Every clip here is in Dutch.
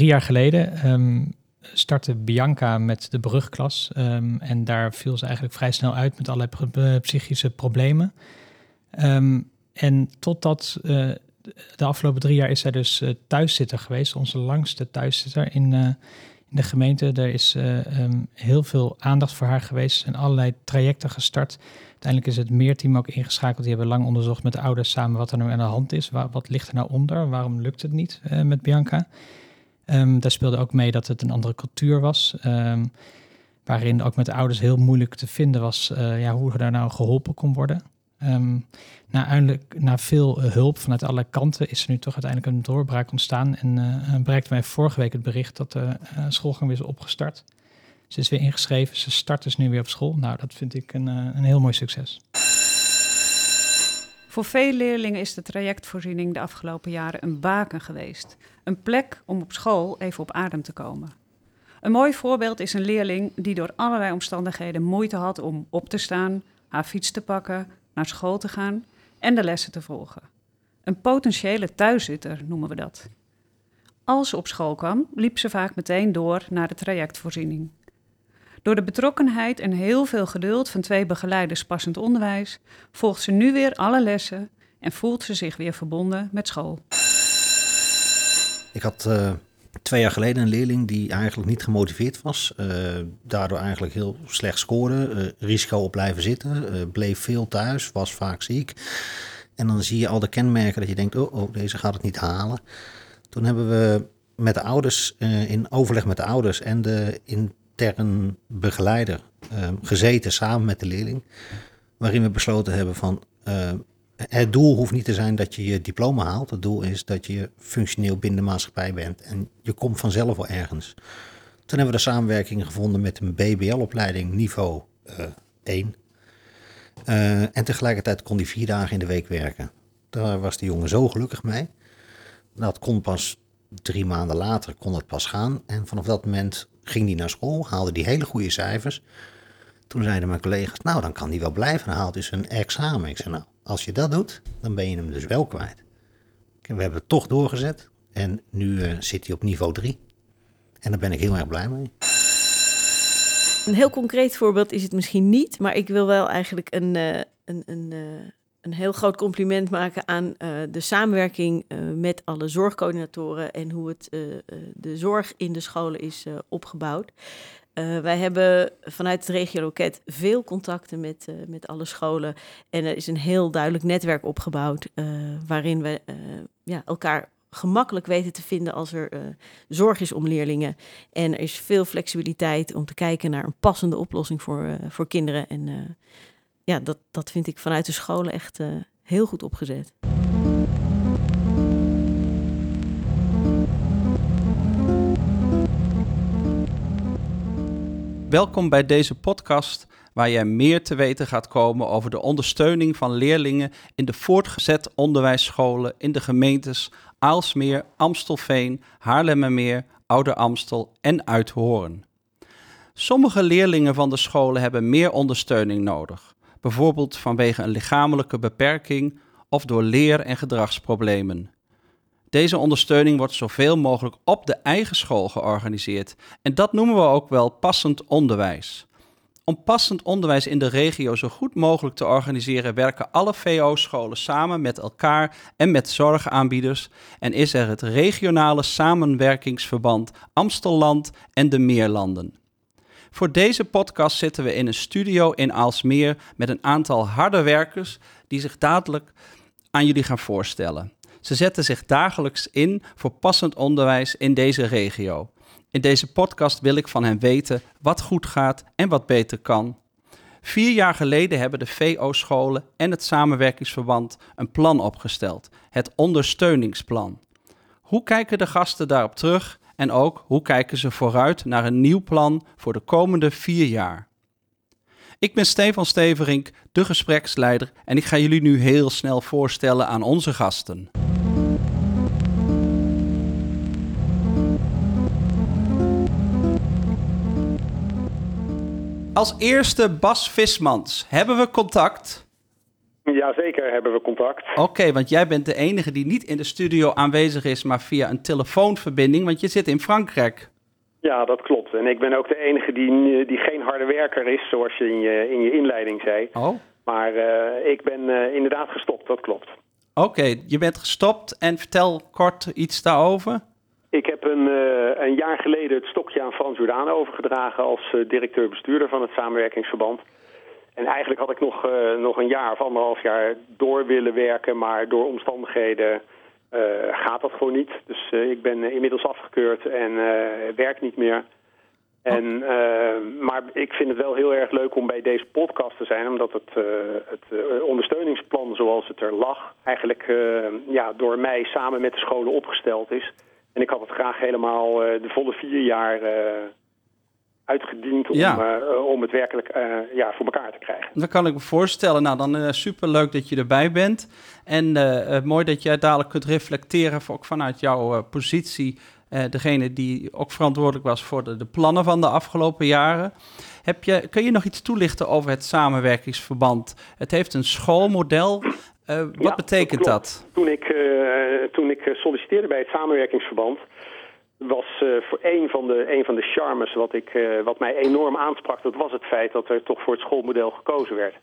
drie jaar geleden um, startte Bianca met de brugklas. Um, en daar viel ze eigenlijk vrij snel uit met allerlei psychische problemen. Um, en totdat uh, de afgelopen drie jaar is zij dus uh, thuiszitter geweest, onze langste thuiszitter in, in de gemeente. Er is heel veel aandacht voor haar geweest en allerlei trajecten gestart. Uiteindelijk is het meerteam ook ingeschakeld. Die hebben lang onderzocht met de ouders samen wat er nou aan de hand is. Wat ligt er nou onder? Waarom lukt het niet met Bianca? Um, daar speelde ook mee dat het een andere cultuur was. Um, waarin ook met de ouders heel moeilijk te vinden was uh, ja, hoe daar nou geholpen kon worden. Um, na, uiteindelijk, na veel uh, hulp vanuit alle kanten is er nu toch uiteindelijk een doorbraak ontstaan. En uh, bereikte mij vorige week het bericht dat de schoolgang weer is opgestart. Ze is weer ingeschreven, ze start dus nu weer op school. Nou, dat vind ik een, een heel mooi succes. Voor veel leerlingen is de trajectvoorziening de afgelopen jaren een baken geweest. Een plek om op school even op adem te komen. Een mooi voorbeeld is een leerling die door allerlei omstandigheden moeite had om op te staan, haar fiets te pakken, naar school te gaan en de lessen te volgen. Een potentiële thuiszitter noemen we dat. Als ze op school kwam, liep ze vaak meteen door naar de trajectvoorziening. Door de betrokkenheid en heel veel geduld van twee begeleiders passend onderwijs volgt ze nu weer alle lessen en voelt ze zich weer verbonden met school. Ik had uh, twee jaar geleden een leerling die eigenlijk niet gemotiveerd was, uh, daardoor eigenlijk heel slecht scoorde, uh, risico op blijven zitten, bleef veel thuis, was vaak ziek. En dan zie je al de kenmerken dat je denkt, oh, oh deze gaat het niet halen. Toen hebben we met de ouders, in overleg met de ouders en de in begeleider ehm, gezeten samen met de leerling. Waarin we besloten hebben van uh, het doel hoeft niet te zijn dat je je diploma haalt. Het doel is dat je functioneel binnen de maatschappij bent. En je komt vanzelf wel ergens. Toen hebben we de samenwerking gevonden met een BBL-opleiding niveau uh, 1. Uh, en tegelijkertijd kon die vier dagen in de week werken. Daar was de jongen zo gelukkig mee. Dat kon pas drie maanden later kon het pas gaan. En vanaf dat moment ging hij naar school, haalde die hele goede cijfers. Toen zeiden mijn collega's, nou dan kan hij wel blijven, dan haalt hij zijn examen. Ik zei, nou, als je dat doet, dan ben je hem dus wel kwijt. we hebben het toch doorgezet en nu uh, zit hij op niveau 3. En daar ben ik heel erg blij mee. Een heel concreet voorbeeld is het misschien niet, maar ik wil wel eigenlijk een, uh, een, een, uh, een heel groot compliment maken aan uh, de samenwerking uh, met alle zorgcoördinatoren en hoe het, uh, de zorg in de scholen is opgebouwd. wij hebben vanuit het regioloket veel contacten met, met alle scholen. En er is een heel duidelijk netwerk opgebouwd waarin we ja, elkaar gemakkelijk weten te vinden als er zorg is om leerlingen. En er is veel flexibiliteit om te kijken naar een passende oplossing voor, voor kinderen. En ja, dat, dat vind ik vanuit de scholen echt uh, heel goed opgezet. Welkom bij deze podcast waar jij meer te weten gaat komen over de ondersteuning van leerlingen in de voortgezet onderwijsscholen in de gemeentes Aalsmeer, Amstelveen, Haarlemmermeer, Ouder Amstel en Uithoorn. Sommige leerlingen van de scholen hebben meer ondersteuning nodig bijvoorbeeld vanwege een lichamelijke beperking of door leer- en gedragsproblemen. Deze ondersteuning wordt zoveel mogelijk op de eigen school georganiseerd en dat noemen we ook wel passend onderwijs. Om passend onderwijs in de regio zo goed mogelijk te organiseren, werken alle VO-scholen samen met elkaar en met zorgaanbieders en is er het regionale samenwerkingsverband Amstelland en de Meerlanden. Voor deze podcast zitten we in een studio in Aalsmeer met een aantal harde werkers die zich dadelijk aan jullie gaan voorstellen. Ze zetten zich dagelijks in voor passend onderwijs in deze regio. In deze podcast wil ik van hen weten wat goed gaat en wat beter kan. Vier jaar geleden hebben de VO-scholen en het samenwerkingsverband een plan opgesteld, het ondersteuningsplan. Hoe kijken de gasten daarop terug en ook hoe kijken ze vooruit naar een nieuw plan voor de komende vier jaar. Ik ben Stefan Steverink, de gespreksleider, en ik ga jullie nu heel snel voorstellen aan onze gasten. Als eerste Bas Vismans. Hebben we contact? Jazeker hebben we contact. Oké, want jij bent de enige die niet in de studio aanwezig is, maar via een telefoonverbinding, want je zit in Frankrijk. Ja, dat klopt. En ik ben ook de enige die, die geen harde werker is, zoals je in je, in je inleiding zei. Oh. Maar uh, ik ben uh, inderdaad gestopt, dat klopt. Oké, je bent gestopt en vertel kort iets daarover. Ik heb een, uh, een jaar geleden het stokje aan Frans Jordaan overgedragen als directeur-bestuurder van het samenwerkingsverband. En eigenlijk had ik nog, nog een jaar of anderhalf jaar door willen werken, maar door omstandigheden gaat dat gewoon niet. Dus ik ben inmiddels afgekeurd en werk niet meer. En, maar ik vind het wel heel erg leuk om bij deze podcast te zijn, omdat het, het ondersteuningsplan zoals het er lag, eigenlijk ja, door mij samen met de scholen opgesteld is. En ik had het graag helemaal de volle vier jaar uitgediend om, ja. om het werkelijk ja, voor elkaar te krijgen. Dat kan ik me voorstellen. Nou, dan superleuk dat je erbij bent. En mooi dat jij dadelijk kunt reflecteren, ook vanuit jouw positie uh, degene die ook verantwoordelijk was voor de, de, plannen van de afgelopen jaren. Heb je, kun je nog iets toelichten over het samenwerkingsverband? Het heeft een schoolmodel. Uh, wat ja, betekent dat? dat? Toen ik, uh, toen ik solliciteerde bij het samenwerkingsverband, was voor een van, de, een van de charmes wat, ik, wat mij enorm aansprak, dat was het feit dat er toch voor het schoolmodel gekozen werd.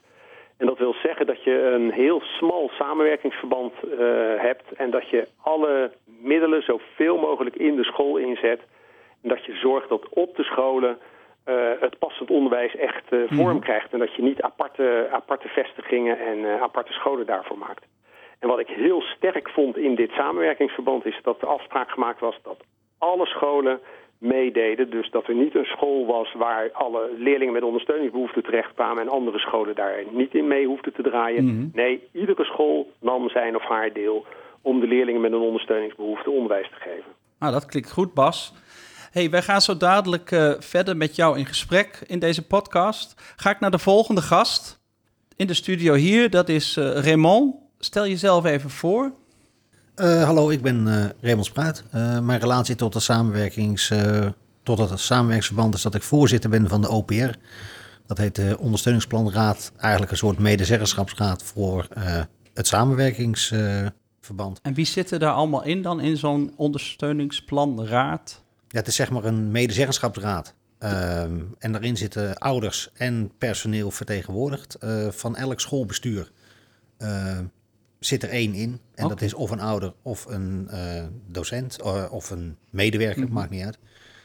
En dat wil zeggen dat je een heel smal samenwerkingsverband uh, hebt en dat je alle middelen zoveel mogelijk in de school inzet. En dat je zorgt dat op de scholen het passend onderwijs echt uh, vorm krijgt. En dat je niet aparte, aparte vestigingen en aparte scholen daarvoor maakt. En wat ik heel sterk vond in dit samenwerkingsverband is dat de afspraak gemaakt was dat alle scholen meededen. Dus dat er niet een school was waar alle leerlingen met ondersteuningsbehoeften terechtkwamen en andere scholen daar niet in mee hoefden te draaien. Mhm. Nee, iedere school nam zijn of haar deel om de leerlingen met een ondersteuningsbehoefte onderwijs te geven. Nou, dat klinkt goed, Bas. Hey, wij gaan zo dadelijk uh, verder met jou in gesprek in deze podcast. Ga ik naar de volgende gast in de studio hier. Dat is uh, Raymond. Stel jezelf even voor. Uh, hallo, ik ben uh, Raymond Spruit. Uh, mijn relatie tot, de samenwerkings, tot het samenwerkingsverband is dat ik voorzitter ben van de OPR. Dat heet de Ondersteuningsplanraad, eigenlijk een soort medezeggenschapsraad voor het samenwerkingsverband. en wie zitten daar allemaal in dan, in zo'n ondersteuningsplanraad? Ja, het is zeg maar een medezeggenschapsraad. Ehm, en daarin zitten ouders en personeel vertegenwoordigd van elk schoolbestuur zit er één in. En dat is of een ouder of een eh, docent uh, of een medewerker, Mhm. maakt niet uit.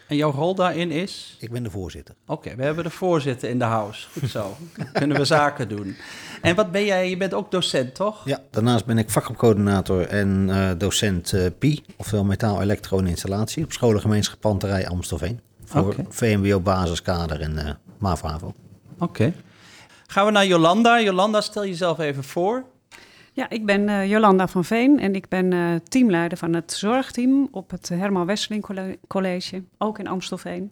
En jouw rol daarin is? Ik ben de voorzitter. Oké, we hebben de voorzitter in de house. Goed zo. Kunnen we zaken doen. En wat ben jij? Je bent ook docent, toch? Ja, daarnaast ben ik vakgroepcoördinator en eh, docent eh, PI, oftewel metaal-elektro en installatie, op scholengemeenschap Panterij Amstelveen. Voor. VMBO basiskader en eh MAVAVO. Oké. Gaan we naar Jolanda. Jolanda, stel jezelf even voor. Ja, ik ben eh, Jolanda van Veen en ik ben eh, teamleider van het zorgteam op het Herman Wesseling Colle- College, ook in Amstelveen.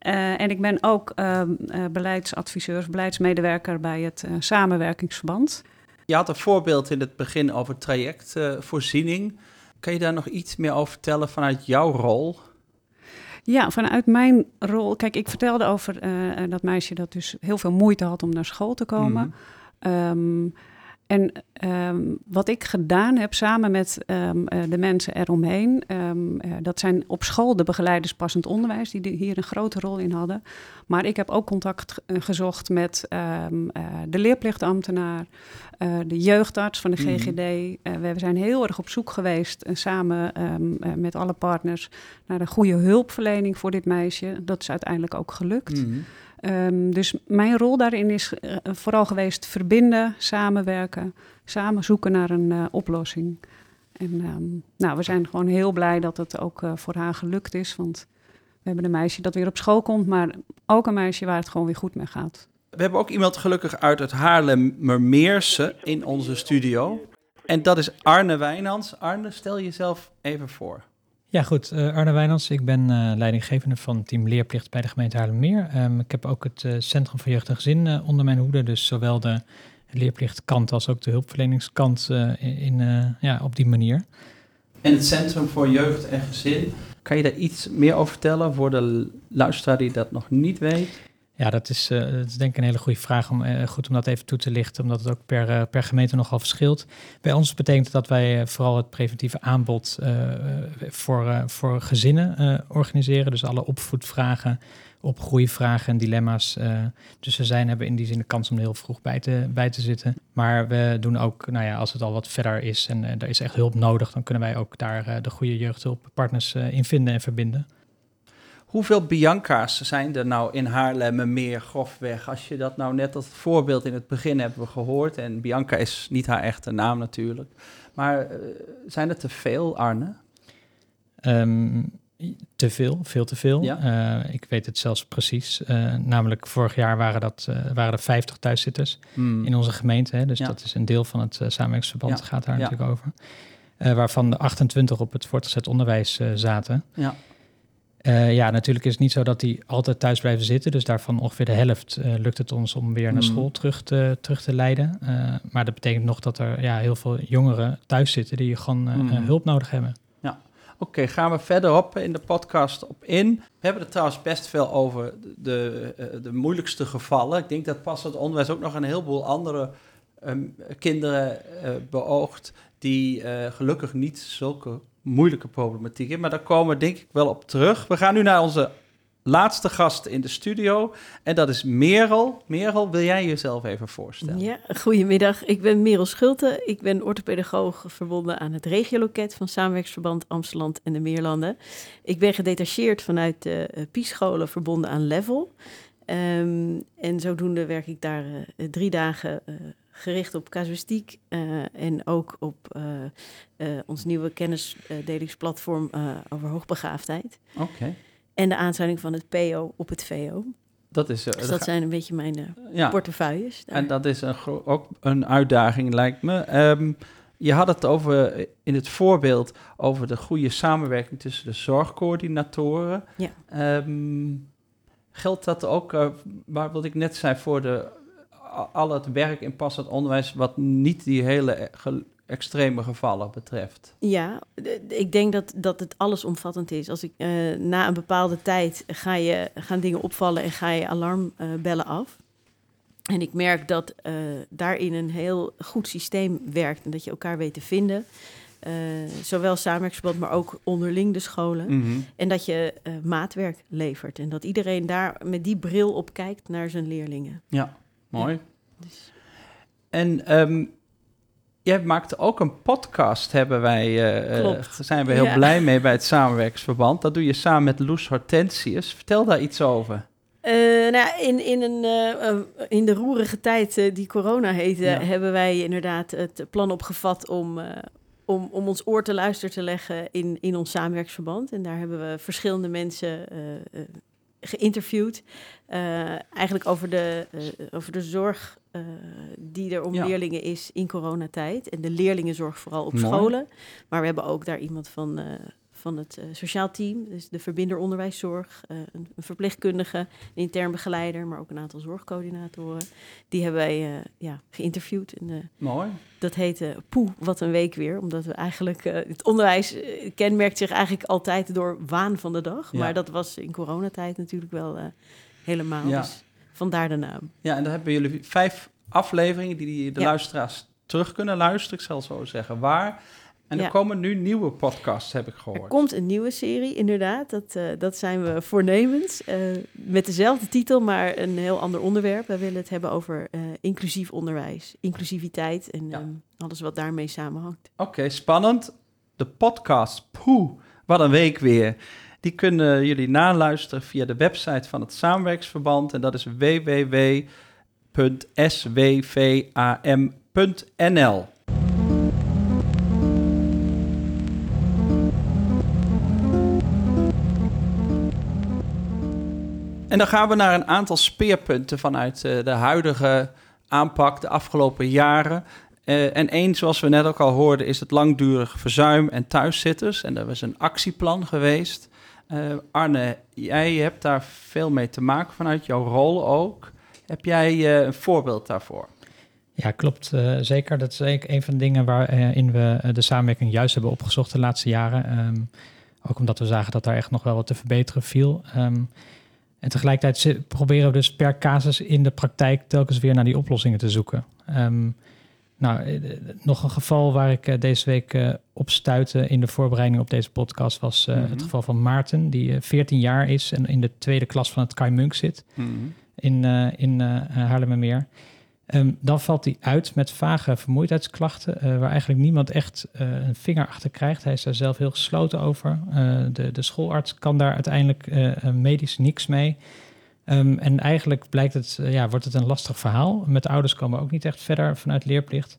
Eh, en ik ben ook eh, eh, beleidsadviseur, beleidsmedewerker bij het samenwerkingsverband. Je had een voorbeeld in het begin over trajectvoorziening. kan je daar nog iets meer over vertellen vanuit jouw rol? Ja, vanuit mijn rol. Kijk, ik vertelde over dat meisje dat dus heel veel moeite had om naar school te komen. Mhm. Ehm, en ehm, wat ik gedaan heb samen met ehm, eh, de mensen eromheen, ehm, eh, dat zijn op school de begeleiders passend onderwijs, die hier een grote rol in hadden. Maar ik heb ook contact eh, gezocht met de leerplichtambtenaar, eh, de jeugdarts van de Mhm. GGD. We zijn heel erg op zoek geweest, samen met alle partners, naar een goede hulpverlening voor dit meisje. Dat is uiteindelijk ook gelukt. Mhm. Ehm, dus mijn rol daarin is eh, vooral geweest verbinden, samenwerken, samen zoeken naar een eh, oplossing. En ehm, nou, we zijn gewoon heel blij dat het ook eh, voor haar gelukt is. Want we hebben een meisje dat weer op school komt, maar ook een meisje waar het gewoon weer goed mee gaat. We hebben ook iemand gelukkig uit het Haarlemmermeerse in onze studio. En dat is Arne Wijnands. Arne, stel jezelf even voor. Ja, goed. eh, Arne Wijnands. Ik ben eh, leidinggevende van team Leerplicht bij de gemeente Haarlemmermeer. Ehm ik heb ook het eh, Centrum voor Jeugd en Gezin eh, onder mijn hoede. Dus zowel de leerplichtkant als ook de hulpverleningskant eh, in, eh, ja, op die manier. En het Centrum voor Jeugd en Gezin. Kan je daar iets meer over vertellen voor de luisteraar die dat nog niet weet? Ja, dat is, dat is denk ik een hele goede vraag. Om, uh, goed om dat even toe te lichten, omdat het ook per, uh, per gemeente nogal verschilt. Bij ons betekent dat wij vooral het preventieve aanbod voor, voor gezinnen organiseren. Dus alle opvoedvragen, opgroeivragen en dilemma's. dus we zijn, hebben in die zin de kans om er heel vroeg bij te, bij te zitten. Maar we doen ook, nou ja, als het al wat verder is en er is echt hulp nodig, dan kunnen wij ook daar de goede jeugdhulppartners in vinden en verbinden. Hoeveel Bianca's zijn er nou in Haarlem meer grofweg? Als je dat nou net als voorbeeld in het begin hebben we gehoord. En Bianca is niet haar echte naam natuurlijk. Maar uh, zijn er te veel, Arne? Um, te veel, veel te veel. Ja. Uh, ik weet het zelfs precies. Uh, namelijk vorig jaar waren, dat, waren er 50 thuiszitters mm. in onze gemeente. Hè, dus ja. dat is een deel van het samenwerkingsverband, ja. gaat daar natuurlijk over. waarvan de 28 op het voortgezet onderwijs zaten. Ja. Uh, ja, natuurlijk is het niet zo dat die altijd thuis blijven zitten. Dus daarvan ongeveer de helft uh, lukt het ons om weer naar mm. school terug te, terug te leiden. Uh, maar dat betekent nog dat er ja, heel veel jongeren thuis zitten die gewoon mm. hulp nodig hebben. Ja, oké. gaan we verderop in de podcast op in. We hebben het trouwens best veel over de, de moeilijkste gevallen. Ik denk dat pas het onderwijs ook nog een heleboel andere um, kinderen beoogt die gelukkig niet zulke moeilijke problematiek in. Maar daar komen we denk ik wel op terug. We gaan nu naar onze laatste gast in de studio. En dat is Merel. Merel, wil jij jezelf even voorstellen? Ja, goedemiddag. Ik ben Merel Schulte. Ik ben orthopedagoog verbonden aan het regioloket van Samenwerksverband Amsterdam en de Meerlanden. Ik ben gedetacheerd vanuit de uh, PIE-scholen verbonden aan Level. Um, en zodoende werk ik daar uh, drie dagen uh, gericht op casuïstiek uh, en ook op uh, uh, ons nieuwe kennisdelingsplatform over hoogbegaafdheid. Oké. En de aansluiting van het PO op het VO. Dat is, dus dat zijn een beetje mijn ja. portefeuilles. Daar. En dat is een ook een uitdaging, lijkt me. Um, je had het over in het voorbeeld over de goede samenwerking tussen de zorgcoördinatoren. Ja. Um, geldt dat ook, waar wat ik net zei, voor de al het werk in passend onderwijs wat niet die hele extreme gevallen betreft. Ja, ik denk dat, dat het allesomvattend is. Als ik uh, na een bepaalde tijd ga je, gaan dingen opvallen en ga je alarmbellen uh, af. En ik merk dat uh, daarin een heel goed systeem werkt en dat je elkaar weet te vinden. Zowel samenwerksverband, maar ook onderling de scholen. Mm -hmm. En dat je maatwerk levert. En dat iedereen daar met die bril op kijkt naar zijn leerlingen. Ja. Mooi. Dus. En um, jij maakte ook een podcast, hebben wij, uh, zijn we heel ja. blij mee bij het samenwerksverband. Dat doe je samen met Loes Hortensius. Vertel daar iets over. Uh, nou, in, in, een, uh, in de roerige tijd die corona heette, ja. hebben wij inderdaad het plan opgevat om, om, om ons oor te luisteren te leggen in, in ons samenwerksverband. En daar hebben we verschillende mensen geïnterviewd. Uh, eigenlijk over de, uh, over de zorg uh, die er om ja. leerlingen is in coronatijd. En de leerlingenzorg vooral op Mooi. scholen. Maar we hebben ook daar iemand van van het uh, sociaal team, dus de verbinder onderwijszorg, uh, een, een, verpleegkundige, een intern begeleider, maar ook een aantal zorgcoördinatoren. Die hebben wij uh, ja, geïnterviewd. En, Mooi. Dat heette Poe, wat een week weer, omdat we eigenlijk, het onderwijs kenmerkt zich eigenlijk altijd door waan van de dag. Ja. Maar dat was in coronatijd natuurlijk wel helemaal, ja. dus vandaar de naam. Ja, en dan hebben jullie vijf afleveringen die de ja. luisteraars terug kunnen luisteren, ik zal zo zeggen waar. En er ja. komen nu nieuwe podcasts, heb ik gehoord. Er komt een nieuwe serie, inderdaad. Dat, uh, dat zijn we voornemens. Uh, met dezelfde titel, maar een heel ander onderwerp. We willen het hebben over uh, inclusief onderwijs, inclusiviteit en ja. um, alles wat daarmee samenhangt. Oké, okay, spannend. De podcast, poeh, wat een week weer. Die kunnen jullie naluisteren via de website van het Samenwerksverband. En dat is www.swvam.nl. En dan gaan we naar een aantal speerpunten vanuit uh, de huidige aanpak de afgelopen jaren. Uh, en één, zoals we net ook al hoorden, is het langdurig verzuim en thuiszitters. En er is een actieplan geweest. Uh, Arne, jij hebt daar veel mee te maken vanuit jouw rol ook. Heb jij een voorbeeld daarvoor? Ja, klopt. Zeker. Dat is een van de dingen waarin we de samenwerking juist hebben opgezocht de laatste jaren. Um, ook omdat we zagen dat daar echt nog wel wat te verbeteren viel. Um, En tegelijkertijd proberen we dus per casus in de praktijk telkens weer naar die oplossingen te zoeken. Ehm, nou, eh, eh, nog een geval waar ik eh, deze week op stuitte in de voorbereiding op deze podcast was Mhm. het geval van Maarten, die eh, 14 jaar is en in de tweede klas van het Kai Munk zit Mhm. in, in Haarlemmermeer. Ehm, dan valt hij uit met vage vermoeidheidsklachten, eh, waar eigenlijk niemand echt eh, een vinger achter krijgt. Hij is daar zelf heel gesloten over. Eh, de, de schoolarts kan daar uiteindelijk medisch niks mee. Ehm, en eigenlijk blijkt het, ja, wordt het een lastig verhaal. Met de ouders komen we ook niet echt verder vanuit leerplicht.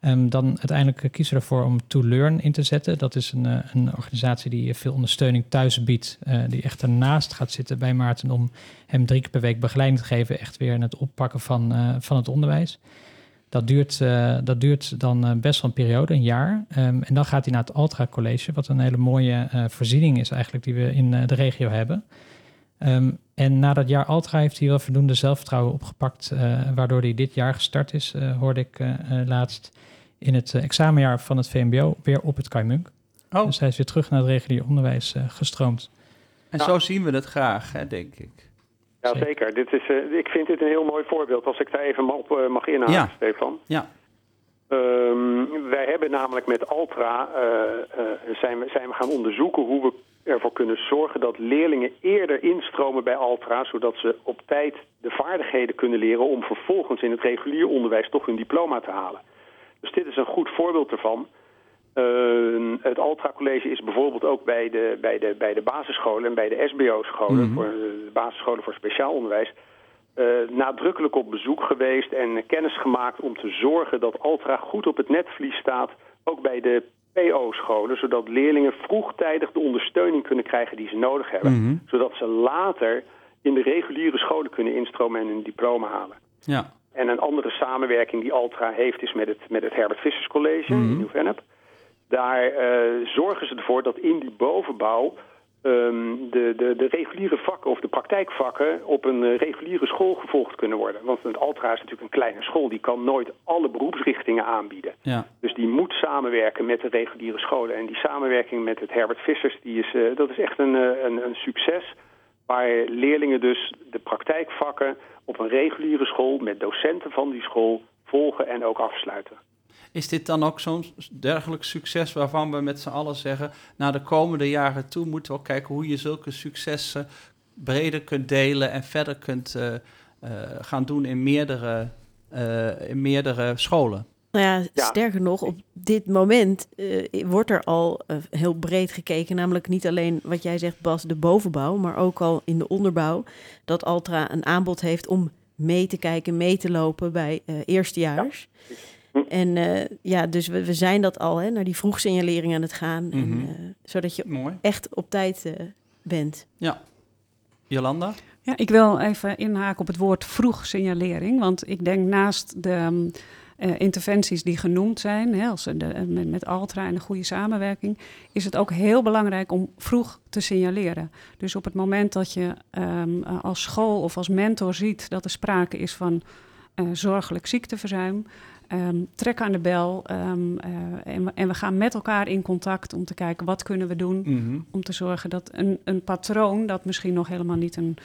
Ehm, dan uiteindelijk eh, kiezen we ervoor om To Learn in te zetten. Dat is een, eh, een organisatie die eh, veel ondersteuning thuis biedt. die echt ernaast gaat zitten bij Maarten om hem drie keer per week begeleiding te geven. Echt weer in het oppakken van, van het onderwijs. Dat duurt, dat duurt dan best wel een periode, een jaar. Ehm, en dan gaat hij naar het Altra College, wat een hele mooie voorziening is eigenlijk die we in de regio hebben. Ehm, en na dat jaar Altra heeft hij wel voldoende zelfvertrouwen opgepakt, waardoor hij dit jaar gestart is, hoorde ik laatst in het eh, examenjaar van het VMBO weer op het Kaimunk. Oh, Dus hij is weer terug naar het regulier onderwijs eh, gestroomd. en Ja. zo zien we het graag, hè, denk ik. Ja, Zeker. zeker. Dit is, eh, ik vind dit een heel mooi voorbeeld, als ik daar even op mag inhaken, Ja. Stefan. Ja. Ehm, wij hebben namelijk met Altra eh, eh, zijn, we, zijn we gaan onderzoeken hoe we ervoor kunnen zorgen dat leerlingen eerder instromen bij Altra, zodat ze op tijd de vaardigheden kunnen leren om vervolgens in het regulier onderwijs toch hun diploma te halen. Dus dit is een goed voorbeeld ervan. Eh, het Altra College is bijvoorbeeld ook bij de, bij de, bij de basisscholen en bij de SBO-scholen, voor eh, de basisscholen voor speciaal onderwijs, eh, nadrukkelijk op bezoek geweest en kennis gemaakt om te zorgen dat Altra goed op het netvlies staat, ook bij de PO-scholen, zodat leerlingen vroegtijdig de ondersteuning kunnen krijgen die ze nodig hebben, Mhm. zodat ze later in de reguliere scholen kunnen instromen en een diploma halen. Ja. En een andere samenwerking die Altra heeft is met het, met het Herbert Vissers College Mhm. in Nieuw-Vennep. Daar eh, zorgen ze ervoor dat in die bovenbouw ehm, de, de, de reguliere vakken of de praktijkvakken op een eh, reguliere school gevolgd kunnen worden. Want het Altra is natuurlijk een kleine school, die kan nooit alle beroepsrichtingen aanbieden. Ja. Dus die moet samenwerken met de reguliere scholen. En die samenwerking met het Herbert Vissers, die is, eh, dat is echt een, een, een succes. Waar leerlingen dus de praktijkvakken op een reguliere school met docenten van die school volgen en ook afsluiten. Is dit dan ook zo'n dergelijk succes waarvan we met z'n allen zeggen, naar de komende jaren toe moeten we ook kijken hoe je zulke successen breder kunt delen en verder kunt eh, eh, gaan doen in meerdere, eh, in meerdere scholen? Nou ja, Ja. sterker nog, op dit moment eh, wordt er al eh, heel breed gekeken. Namelijk niet alleen wat jij zegt, Bas, de bovenbouw, maar ook al in de onderbouw. Dat Altra een aanbod heeft om mee te kijken, mee te lopen bij eh eerstejaars. Hm. En eh, ja, dus we, we zijn dat al, hè, naar die vroegsignalering aan het gaan. en, Mhm. eh, zodat je Mooi. echt op tijd bent. Jolanda? Ja, ik wil even inhaken op het woord vroeg signalering. Want ik denk naast de eh, interventies die genoemd zijn, hè, als de, eh, met, met Altra en de goede samenwerking, is het ook heel belangrijk om vroeg te signaleren. Dus op het moment dat je ehm, eh, als school of als mentor ziet dat er sprake is van zorgelijk ziekteverzuim. ehm, trek aan de bel ehm, eh, en, we, en we gaan met elkaar in contact om te kijken wat kunnen we doen Mhm. om te zorgen dat een, een patroon dat misschien nog helemaal niet een,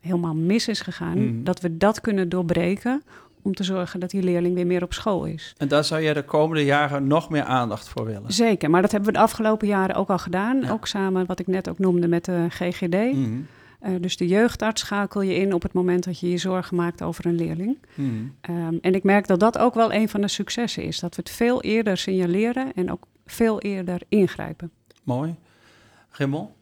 helemaal mis is gegaan, Mhm. dat we dat kunnen doorbreken om te zorgen dat die leerling weer meer op school is. En daar zou jij de komende jaren nog meer aandacht voor willen? Zeker, maar dat hebben we de afgelopen jaren ook al gedaan. Ja. Ook samen, wat ik net ook noemde, met de GGD. Mhm. Eh, dus de jeugdarts schakel je in op het moment dat je je zorgen maakt over een leerling. Mhm. Ehm, en ik merk dat dat ook wel een van de successen is. Dat we het veel eerder signaleren en ook veel eerder ingrijpen. Mooi. Rimmel?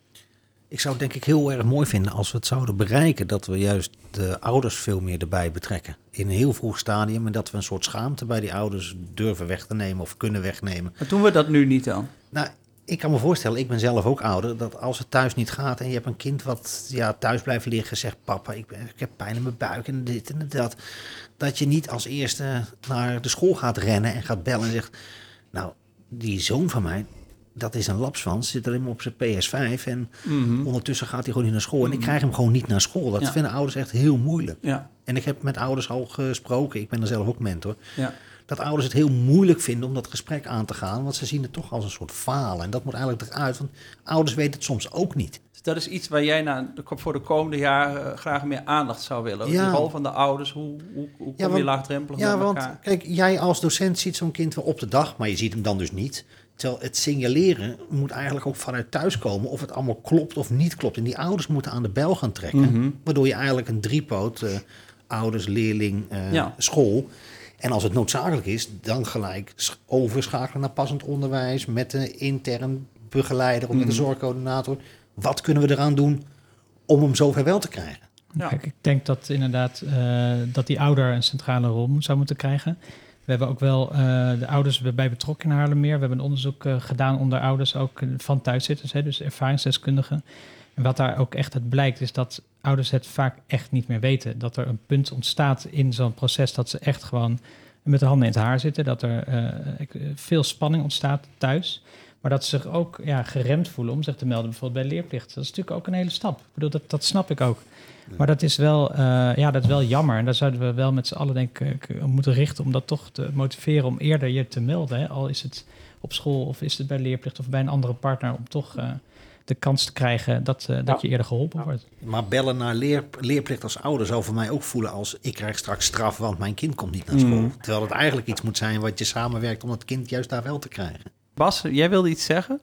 Ik zou het denk ik heel erg mooi vinden als we het zouden bereiken dat we juist de ouders veel meer erbij betrekken. In een heel vroeg stadium en dat we een soort schaamte bij die ouders durven weg te nemen of kunnen wegnemen. Maar doen we dat nu niet dan? Nou, ik kan me voorstellen, ik ben zelf ook ouder, dat als het thuis niet gaat en je hebt een kind wat ja, thuis blijft liggen, zegt papa, ik, ben, ik heb pijn in mijn buik en dit en dat. Dat je niet als eerste naar de school gaat rennen en gaat bellen en zegt, nou, die zoon van mij, dat is een lapswans, zit alleen maar op zijn PS5 en Mhm. ondertussen gaat hij gewoon niet naar school. En ik krijg hem gewoon niet naar school. Dat Ja. vinden ouders echt heel moeilijk. Ja, En ik heb met ouders al gesproken, ik ben er zelf ook mentor, ja. dat ouders het heel moeilijk vinden om dat gesprek aan te gaan, want ze zien het toch als een soort falen. En dat moet eigenlijk eruit, want ouders weten het soms ook niet. Dus dat is iets waar jij de, voor de komende jaren eh, graag meer aandacht zou willen. Ja. De rol van de ouders, hoe, hoe, hoe kom Ja, je want- laagdrempelig Ja, met want elkaar? kijk, jij als docent ziet zo'n kind wel op de dag, maar je ziet hem dan dus niet. Terwijl het signaleren moet eigenlijk ook vanuit thuis komen of het allemaal klopt of niet klopt. En die ouders moeten aan de bel gaan trekken. Mhm. Waardoor je eigenlijk een driepoot, eh, ouders, leerling, eh, Ja. school. En als het noodzakelijk is, dan gelijk sch- overschakelen naar passend onderwijs met de intern begeleider of met de Mhm. zorgcoördinator. Wat kunnen we eraan doen om hem zover wel te krijgen? Ja. Kijk, ik denk dat inderdaad eh, dat die ouder een centrale rol moet, zou moeten krijgen. We hebben ook wel eh, de ouders bij betrokken in Haarlemmeer. We hebben een onderzoek eh, gedaan onder ouders ook eh, van thuiszitters, hè, dus ervaringsdeskundigen. En wat daar ook echt uit blijkt, is dat ouders het vaak echt niet meer weten. Dat er een punt ontstaat in zo'n proces dat ze echt gewoon met de handen in het haar zitten. Dat er veel spanning ontstaat thuis. Maar dat ze zich ook ja, geremd voelen om zich te melden, bijvoorbeeld bij leerplicht. Dat is natuurlijk ook een hele stap. Ik bedoel, dat, dat snap ik ook. Maar dat is wel, eh, ja, dat is wel jammer. En daar zouden we wel met z'n allen denk ik op moeten richten om dat toch te motiveren om eerder je te melden. Hè? Al is het op school of is het bij leerplicht of bij een andere partner om toch eh, de kans te krijgen dat, eh, dat je eerder geholpen wordt. Maar bellen naar leer, leerplicht als ouder zou voor mij ook voelen als ik krijg straks straf, want mijn kind komt niet naar school. Mm. Terwijl het eigenlijk iets moet zijn wat je samenwerkt om het kind juist daar wel te krijgen. Bas, jij wilde iets zeggen?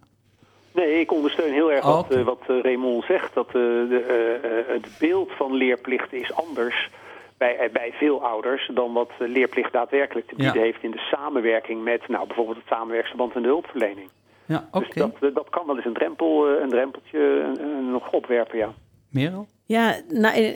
Nee, ik ondersteun heel erg Oh, wat, oké. eh, wat eh, Raymond zegt. Dat eh, de, het beeld van leerplicht is anders bij, bij veel ouders dan wat leerplicht daadwerkelijk te bieden Ja. heeft in de samenwerking met nou, bijvoorbeeld het samenwerksverband en de hulpverlening. Ja, oké. Dus dat, dat kan wel eens een, drempel, eh, een drempeltje nog opwerpen, ja. Merel? Ja, nou,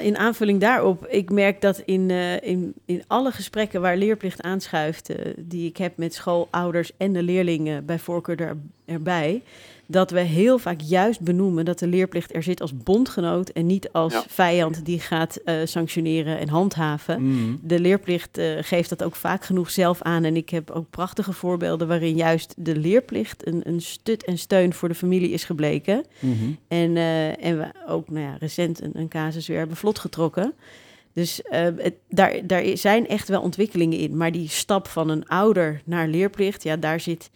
in, aanvulling daarop, ik merk dat in, eh, in, in alle gesprekken waar leerplicht aanschuift, eh, die ik heb met schoolouders en de leerlingen bij voorkeur er, erbij, dat we heel vaak juist benoemen dat de leerplicht er zit als bondgenoot en niet als Ja. vijand die gaat eh, sanctioneren en handhaven. Mhm. De leerplicht eh, geeft dat ook vaak genoeg zelf aan. En ik heb ook prachtige voorbeelden waarin juist de leerplicht een, een stut en steun voor de familie is gebleken. Mhm. En, eh, en we ook nou ja, recent een, een casus weer hebben vlot getrokken. Dus eh, het, daar, daar zijn echt wel ontwikkelingen in. Maar die stap van een ouder naar leerplicht, ja, daar zit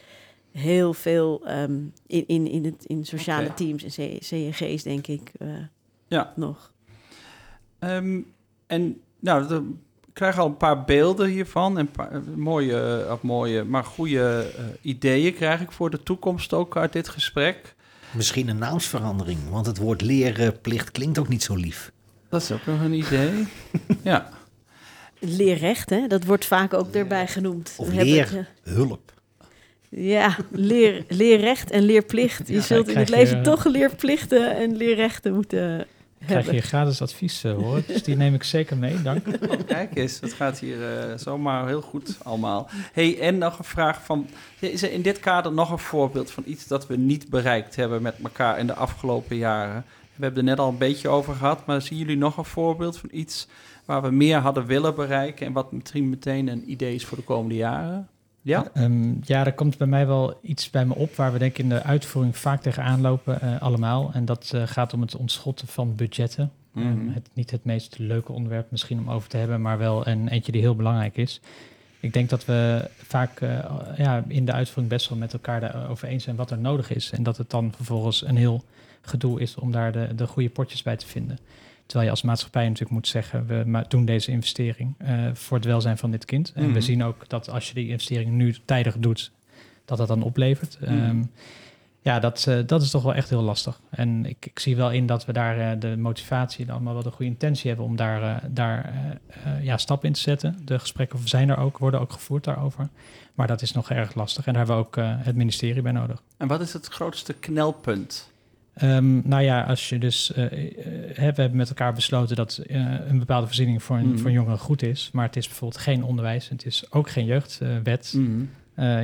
heel veel ehm, in, in, in, het, in sociale teams en C- CNG's, denk ik, eh, Ja. nog. Ehm, en nou, de- ik krijg al een paar beelden hiervan. En paar, eh, mooie, of mooie, maar goede eh, ideeën krijg ik voor de toekomst ook uit dit gesprek. Misschien een naamsverandering, want het woord leerplicht klinkt ook niet zo lief. Dat is ook nog een idee. ja. Leerrecht, hè? dat wordt vaak ook erbij genoemd. Of Dan Ja, leer, leerrecht en leerplicht. Je Ja, zult in krijg het leven eh, toch leerplichten en leerrechten moeten Krijg hebben. je gratis advies eh, hoor. Dus die neem ik zeker mee, dank. Oh, kijk eens, het gaat hier eh, zomaar heel goed allemaal. hey, en nog een vraag van... Is er in dit kader nog een voorbeeld van iets dat we niet bereikt hebben met elkaar in de afgelopen jaren? We hebben het er net al een beetje over gehad, maar zien jullie nog een voorbeeld van iets waar we meer hadden willen bereiken en wat misschien meteen een idee is voor de komende jaren? Ja? Ehm, ja, er komt bij mij wel iets bij me op waar we denk ik in de uitvoering vaak tegenaan lopen, eh, allemaal. En dat eh, gaat om het ontschotten van budgetten. Mhm. Ehm, het, niet het meest leuke onderwerp misschien om over te hebben, maar wel een eentje die heel belangrijk is. Ik denk dat we vaak eh, ja, in de uitvoering best wel met elkaar daarover eens zijn wat er nodig is. En dat het dan vervolgens een heel gedoe is om daar de, de goede potjes bij te vinden. Terwijl je als maatschappij natuurlijk moet zeggen, we doen deze investering eh, voor het welzijn van dit kind. En Mhm. we zien ook dat als je die investering nu tijdig doet, dat dat dan oplevert. Mhm. Ehm, ja, dat, eh, dat is toch wel echt heel lastig. En ik, ik zie wel in dat we daar eh, de motivatie en allemaal wel de goede intentie hebben om daar, eh, daar ja, stappen in te zetten. De gesprekken zijn er ook, worden ook gevoerd daarover. Maar dat is nog erg lastig. En daar hebben we ook het ministerie bij nodig. En wat is het grootste knelpunt? Ehm, nou ja, als je dus. eh, eh, we hebben met elkaar besloten dat eh, een bepaalde voorziening voor een, Mhm. voor een jongere goed is. Maar het is bijvoorbeeld geen onderwijs. en Het is ook geen jeugdwet. Mhm.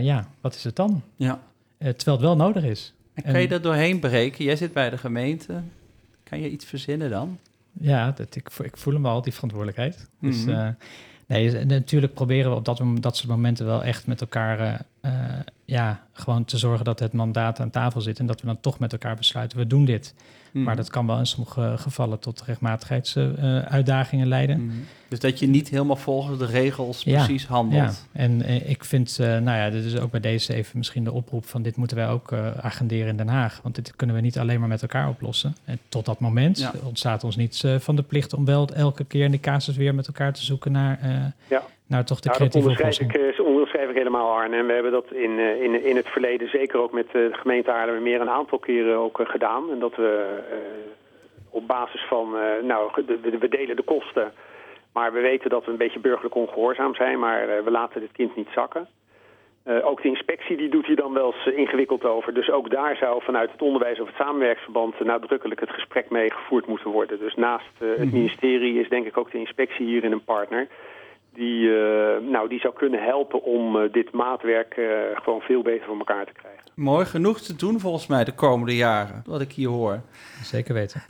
Ja, wat is het dan? Ja. Terwijl het wel nodig is. En kan je er doorheen breken? Jij zit bij de gemeente. Kan je iets verzinnen dan? Ja, dat, ik, ik voel hem al, die verantwoordelijkheid. Dus Mhm. Nee, dus, natuurlijk proberen we op dat, dat soort momenten wel echt met elkaar... eh, eh, ja, gewoon te zorgen dat het mandaat aan tafel zit... en dat we dan toch met elkaar besluiten, we doen dit. Mhm. Maar dat kan wel in sommige gevallen tot rechtmatigheidsuitdagingen leiden. Mhm. Dus dat je niet helemaal volgens de regels Ja, precies handelt. Ja, en eh, ik vind, eh, nou ja, dit is ook bij deze even misschien de oproep van dit moeten wij ook eh, agenderen in Den Haag. Want dit kunnen we niet alleen maar met elkaar oplossen. En tot dat moment Ja. ontstaat ons niets eh, van de plicht om wel elke keer in de casus weer met elkaar te zoeken naar, eh, Ja. naar toch de Nou, creatieve oplossing. ik, onderschrijf ik helemaal, we hebben dat in, eh, in, in het verleden, zeker ook met eh, de gemeente Haarlemmermeer, een aantal keren ook eh, gedaan. En dat we op basis van, nou, we, delen de kosten. Maar we weten dat we een beetje burgerlijk ongehoorzaam zijn, maar we laten dit kind niet zakken. Ook de inspectie die doet hier dan wel eens ingewikkeld over. Dus ook daar zou vanuit het onderwijs of het samenwerksverband nadrukkelijk het gesprek mee gevoerd moeten worden. Dus naast het ministerie is denk ik ook de inspectie hierin een partner. Die, eh, nou, die zou kunnen helpen om eh, dit maatwerk eh, gewoon veel beter voor elkaar te krijgen. Mooi genoeg te doen volgens mij de komende jaren, wat ik hier hoor. Zeker weten.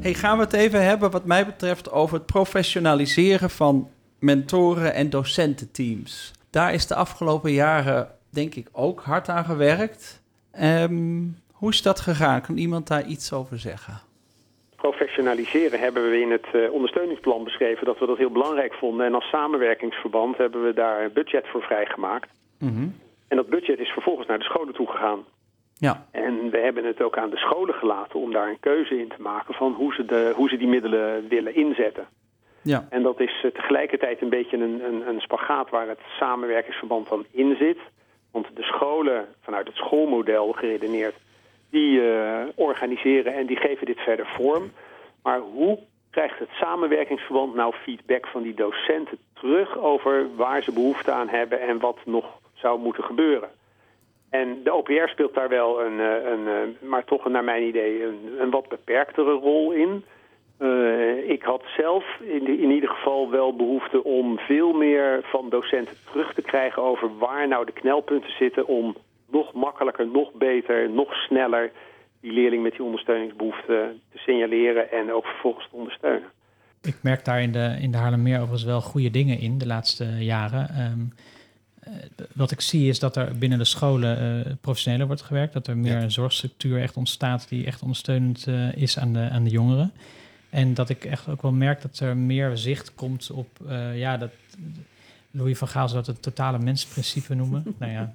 Hey, gaan we het even hebben, wat mij betreft, over het professionaliseren van mentoren en docententeams. Daar is de afgelopen jaren, denk ik, ook hard aan gewerkt. Ehm, hoe is dat gegaan? Kan iemand daar iets over zeggen? Professionaliseren hebben we in het eh, ondersteuningsplan beschreven dat we dat heel belangrijk vonden. En als samenwerkingsverband hebben we daar budget voor vrijgemaakt. Mhm. En dat budget is vervolgens naar de scholen toe gegaan. Ja, En we hebben het ook aan de scholen gelaten om daar een keuze in te maken van hoe ze, de, hoe ze die middelen willen inzetten. ja, En dat is eh, tegelijkertijd een beetje een, een, een spagaat waar het samenwerkingsverband dan in zit. Want de scholen, vanuit het schoolmodel geredeneerd, die eh, organiseren en die geven dit verder vorm. Maar hoe krijgt het samenwerkingsverband nou feedback van die docenten terug over waar ze behoefte aan hebben en wat nog zou moeten gebeuren? En de OPR speelt daar wel een, eh, een eh, maar toch naar mijn idee, een, een wat beperktere rol in. Ik had zelf in, in ieder geval wel behoefte om veel meer van docenten terug te krijgen over waar nou de knelpunten zitten om nog makkelijker, nog beter, nog sneller die leerling met die ondersteuningsbehoeften te signaleren en ook vervolgens te ondersteunen. Ik merk daar in de, in de Haarlemmeer overigens wel goede dingen in de laatste jaren. Ehm, eh, wat ik zie is dat er binnen de scholen eh, professioneler wordt gewerkt. Dat er meer Ja. een zorgstructuur echt ontstaat die echt ondersteunend eh, is aan de, aan de jongeren. En dat ik echt ook wel merk dat er meer zicht komt op, ja, dat Louis van Gaal zou dat het totale mensprincipe noemen. nou ja,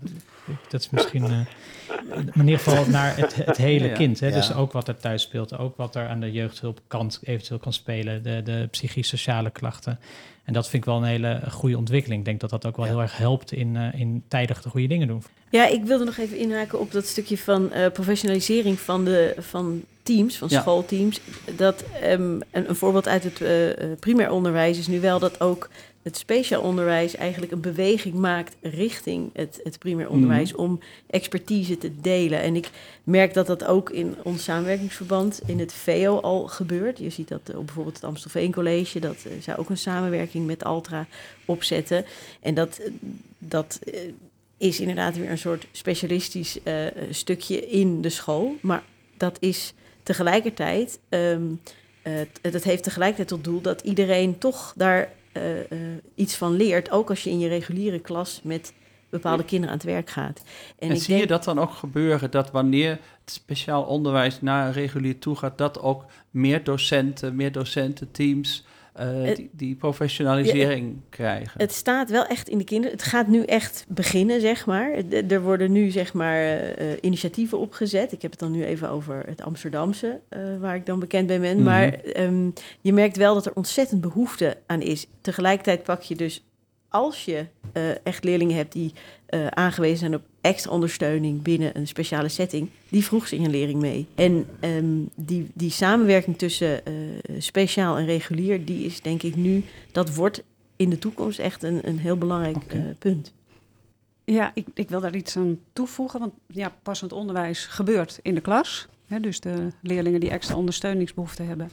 dat is misschien, eh, maar in ieder geval naar het, het hele Ja, ja. kind. Hè? Ja. Dus ook wat er thuis speelt, ook wat er aan de jeugdhulpkant eventueel kan spelen, de, de psychisch-sociale klachten. En dat vind ik wel een hele goede ontwikkeling. Ik denk dat dat ook wel Ja. heel erg helpt in, eh, in tijdig de goede dingen doen. Ja, ik wilde nog even inhaken op dat stukje van eh, professionalisering van, de, van teams, van Ja. schoolteams. Dat, ehm, een, een voorbeeld uit het primair onderwijs is nu wel dat ook het speciaal onderwijs eigenlijk een beweging maakt richting het, het primair onderwijs om expertise te delen. En ik merk dat dat ook in ons samenwerkingsverband in het VO al gebeurt. Je ziet dat op bijvoorbeeld het Amstelveen College, dat eh, zij ook een samenwerking met Altra opzetten. En dat, eh, dat eh, is inderdaad weer een soort specialistisch eh, stukje in de school. Maar dat is tegelijkertijd, ehm eh, t- dat heeft tegelijkertijd tot doel dat iedereen toch daar eh, eh, iets van leert. Ook als je in je reguliere klas met bepaalde kinderen aan het werk gaat. En, ik zie denk- je dat dan ook gebeuren, dat wanneer het speciaal onderwijs naar regulier toe gaat, dat ook meer docenten, meer docententeams eh, die, die professionalisering krijgen? Het staat wel echt in de kinderen. Het gaat nu echt beginnen, zeg maar. Er worden nu, zeg maar, eh, eh, initiatieven opgezet. Ik heb het dan nu even over het Amsterdamse, waar ik dan bekend bij ben. Mhm. Maar ehm, je merkt wel dat er ontzettend behoefte aan is. Tegelijkertijd pak je dus, als je eh, echt leerlingen hebt die eh, aangewezen zijn op extra ondersteuning binnen een speciale setting, die vroeg signalering mee. En ehm, die, die samenwerking tussen eh, speciaal en regulier, die is denk ik nu, dat wordt in de toekomst echt een, een heel belangrijk eh, punt. Ja, ik, ik wil daar iets aan toevoegen. Want ja, passend onderwijs gebeurt in de klas. Hè, dus de leerlingen die extra ondersteuningsbehoeften hebben,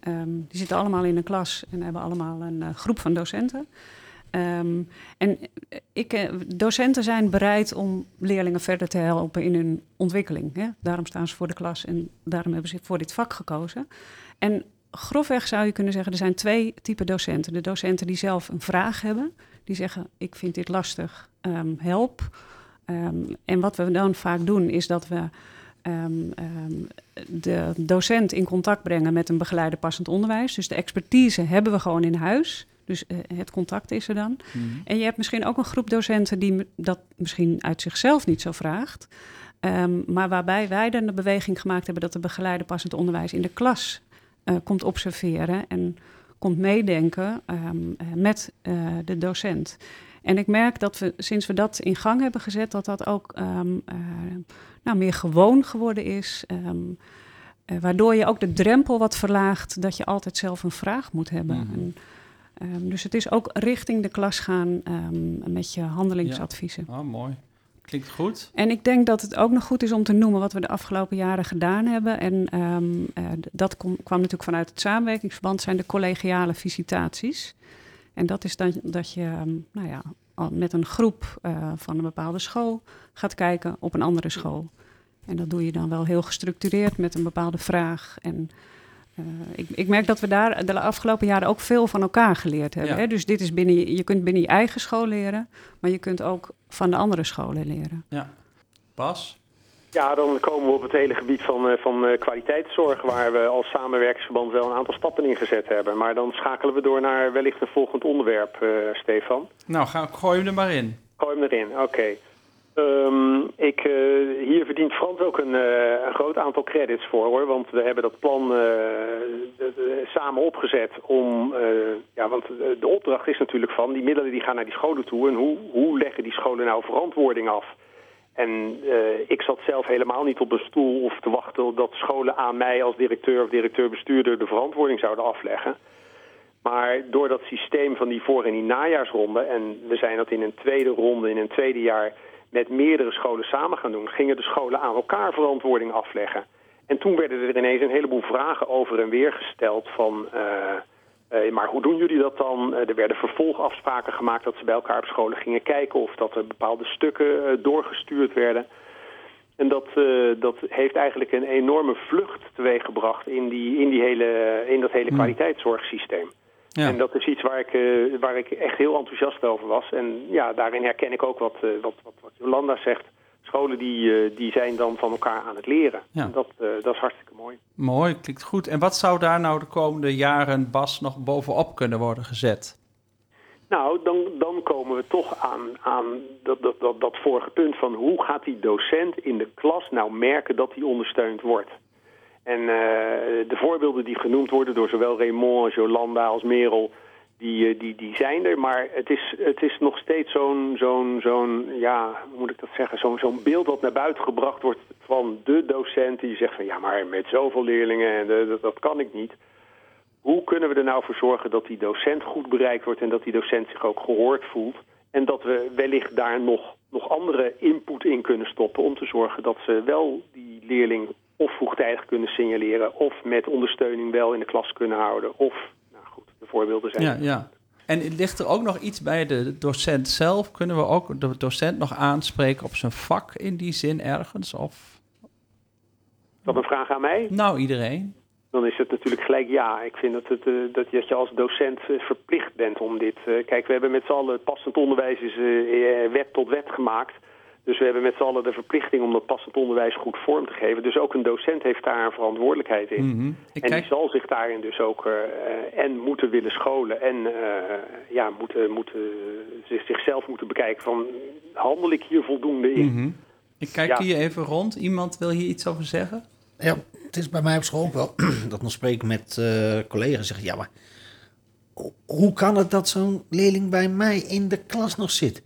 ehm, die zitten allemaal in een klas en hebben allemaal een eh, groep van docenten. Ehm, en eh, ik, eh, docenten zijn bereid om leerlingen verder te helpen in hun ontwikkeling. Hè? Daarom staan ze voor de klas en daarom hebben ze voor dit vak gekozen. En grofweg zou je kunnen zeggen, er zijn twee typen docenten. De docenten die zelf een vraag hebben, die zeggen, ik vind dit lastig, ehm, help. Ehm, en wat we dan vaak doen, is dat we de docent in contact brengen met een begeleider passend onderwijs. Dus de expertise hebben we gewoon in huis. Dus eh, het contact is er dan. Mhm. En je hebt misschien ook een groep docenten die dat misschien uit zichzelf niet zo vraagt. Ehm, maar waarbij wij dan de beweging gemaakt hebben dat de begeleider passend onderwijs in de klas eh, komt observeren en komt meedenken ehm, eh, met de docent. En ik merk dat we sinds we dat in gang hebben gezet, dat dat ook ehm, eh, nou, meer gewoon geworden is. waardoor je ook de drempel wat verlaagt dat je altijd zelf een vraag moet hebben. Mhm. En, ehm, dus het is ook richting de klas gaan ehm, met je handelingsadviezen. Oh, mooi. Klinkt goed. En ik denk dat het ook nog goed is om te noemen wat we de afgelopen jaren gedaan hebben. En ehm, eh, dat kom- kwam natuurlijk vanuit het samenwerkingsverband, zijn de collegiale visitaties. En dat is dan dat je nou ja, met een groep eh, van een bepaalde school gaat kijken op een andere school. En dat doe je dan wel heel gestructureerd met een bepaalde vraag. En eh, ik, ik merk dat we daar de afgelopen jaren ook veel van elkaar geleerd hebben. Ja. Hè? Dus dit is binnen je, je kunt binnen je eigen school leren, maar je kunt ook van de andere scholen leren. Ja. Bas? Ja, dan komen we op het hele gebied van, eh, van eh, kwaliteitszorg, waar we als samenwerkingsverband wel een aantal stappen in gezet hebben. Maar dan schakelen we door naar wellicht een volgend onderwerp, eh, Stefan. Nou, ga, gooi hem er maar in. Gooi hem erin, oké. Ehm, ik, eh, hier verdient Frans ook een, eh, een groot aantal credits voor hoor. Want we hebben dat plan eh, samen opgezet om. ja, want de, opdracht is natuurlijk van die middelen die gaan naar die scholen toe. En hoe, hoe leggen die scholen nou verantwoording af? En ik zat zelf helemaal niet op een stoel of te wachten dat scholen aan mij als directeur of directeur-bestuurder de verantwoording zouden afleggen. Maar door dat systeem van die voor- en die najaarsronde, en we zijn dat in een tweede ronde, in een tweede jaar, met meerdere scholen samen gaan doen, gingen de scholen aan elkaar verantwoording afleggen. En toen werden er ineens een heleboel vragen over en weer gesteld van, eh, eh, maar hoe doen jullie dat dan? Eh, er werden vervolgafspraken gemaakt dat ze bij elkaar op scholen gingen kijken of dat er bepaalde stukken doorgestuurd werden. En dat, dat heeft eigenlijk een enorme vlucht teweeggebracht in, die, in, die hele, in dat hele Hmm. kwaliteitszorgsysteem. Ja. En dat is iets waar ik, eh, waar ik echt heel enthousiast over was. En ja, daarin herken ik ook wat, eh, wat, wat, wat Jolanda zegt. Scholen die, eh, die zijn dan van elkaar aan het leren. Ja. En dat, dat is hartstikke mooi. Mooi, klinkt goed. En wat zou daar nou de komende jaren, Bas, nog bovenop kunnen worden gezet? Nou, dan, dan komen we toch aan, aan dat, dat, dat, dat vorige punt van hoe gaat die docent in de klas nou merken dat hij ondersteund wordt. En eh, de voorbeelden die genoemd worden door zowel Raymond als Jolanda als Merel, die, eh, die, die zijn er. Maar het is, het is nog steeds zo'n, zo'n, zo'n ja, hoe moet ik dat zeggen, zo'n, zo'n beeld dat naar buiten gebracht wordt van de docent die zegt van ja, maar met zoveel leerlingen, en dat, dat kan ik niet. Hoe kunnen we er nou voor zorgen dat die docent goed bereikt wordt en dat die docent zich ook gehoord voelt? En dat we wellicht daar nog, nog andere input in kunnen stoppen om te zorgen dat ze wel die leerling of vroegtijdig kunnen signaleren of met ondersteuning wel in de klas kunnen houden. Of, nou goed, de voorbeelden zijn. Ja, ja. En ligt er ook nog iets bij de docent zelf? Kunnen we ook de docent nog aanspreken op zijn vak in die zin ergens? Of Is dat een vraag aan mij? nou iedereen? Dan is het natuurlijk gelijk ja. Ik vind dat, het, eh, dat, je als docent eh, verplicht bent om dit. eh, kijk, we hebben met z'n allen passend onderwijs is wet tot wet gemaakt. Dus we hebben met z'n allen de verplichting om dat passend onderwijs goed vorm te geven. Dus ook een docent heeft daar een verantwoordelijkheid in. Mhm. Ik En kijk, die zal zich daarin dus ook eh, eh, en moeten willen scholen en eh, ja, moeten, moeten, zich, zichzelf moeten bekijken van handel ik hier voldoende in? Mhm. ik kijk Ja. hier even rond. Iemand wil hier iets over zeggen? Ja, het is bij mij op school ook wel dat nog spreken met eh, collega's zeggen, ja maar ho- hoe kan het dat zo'n leerling bij mij in de klas nog zit?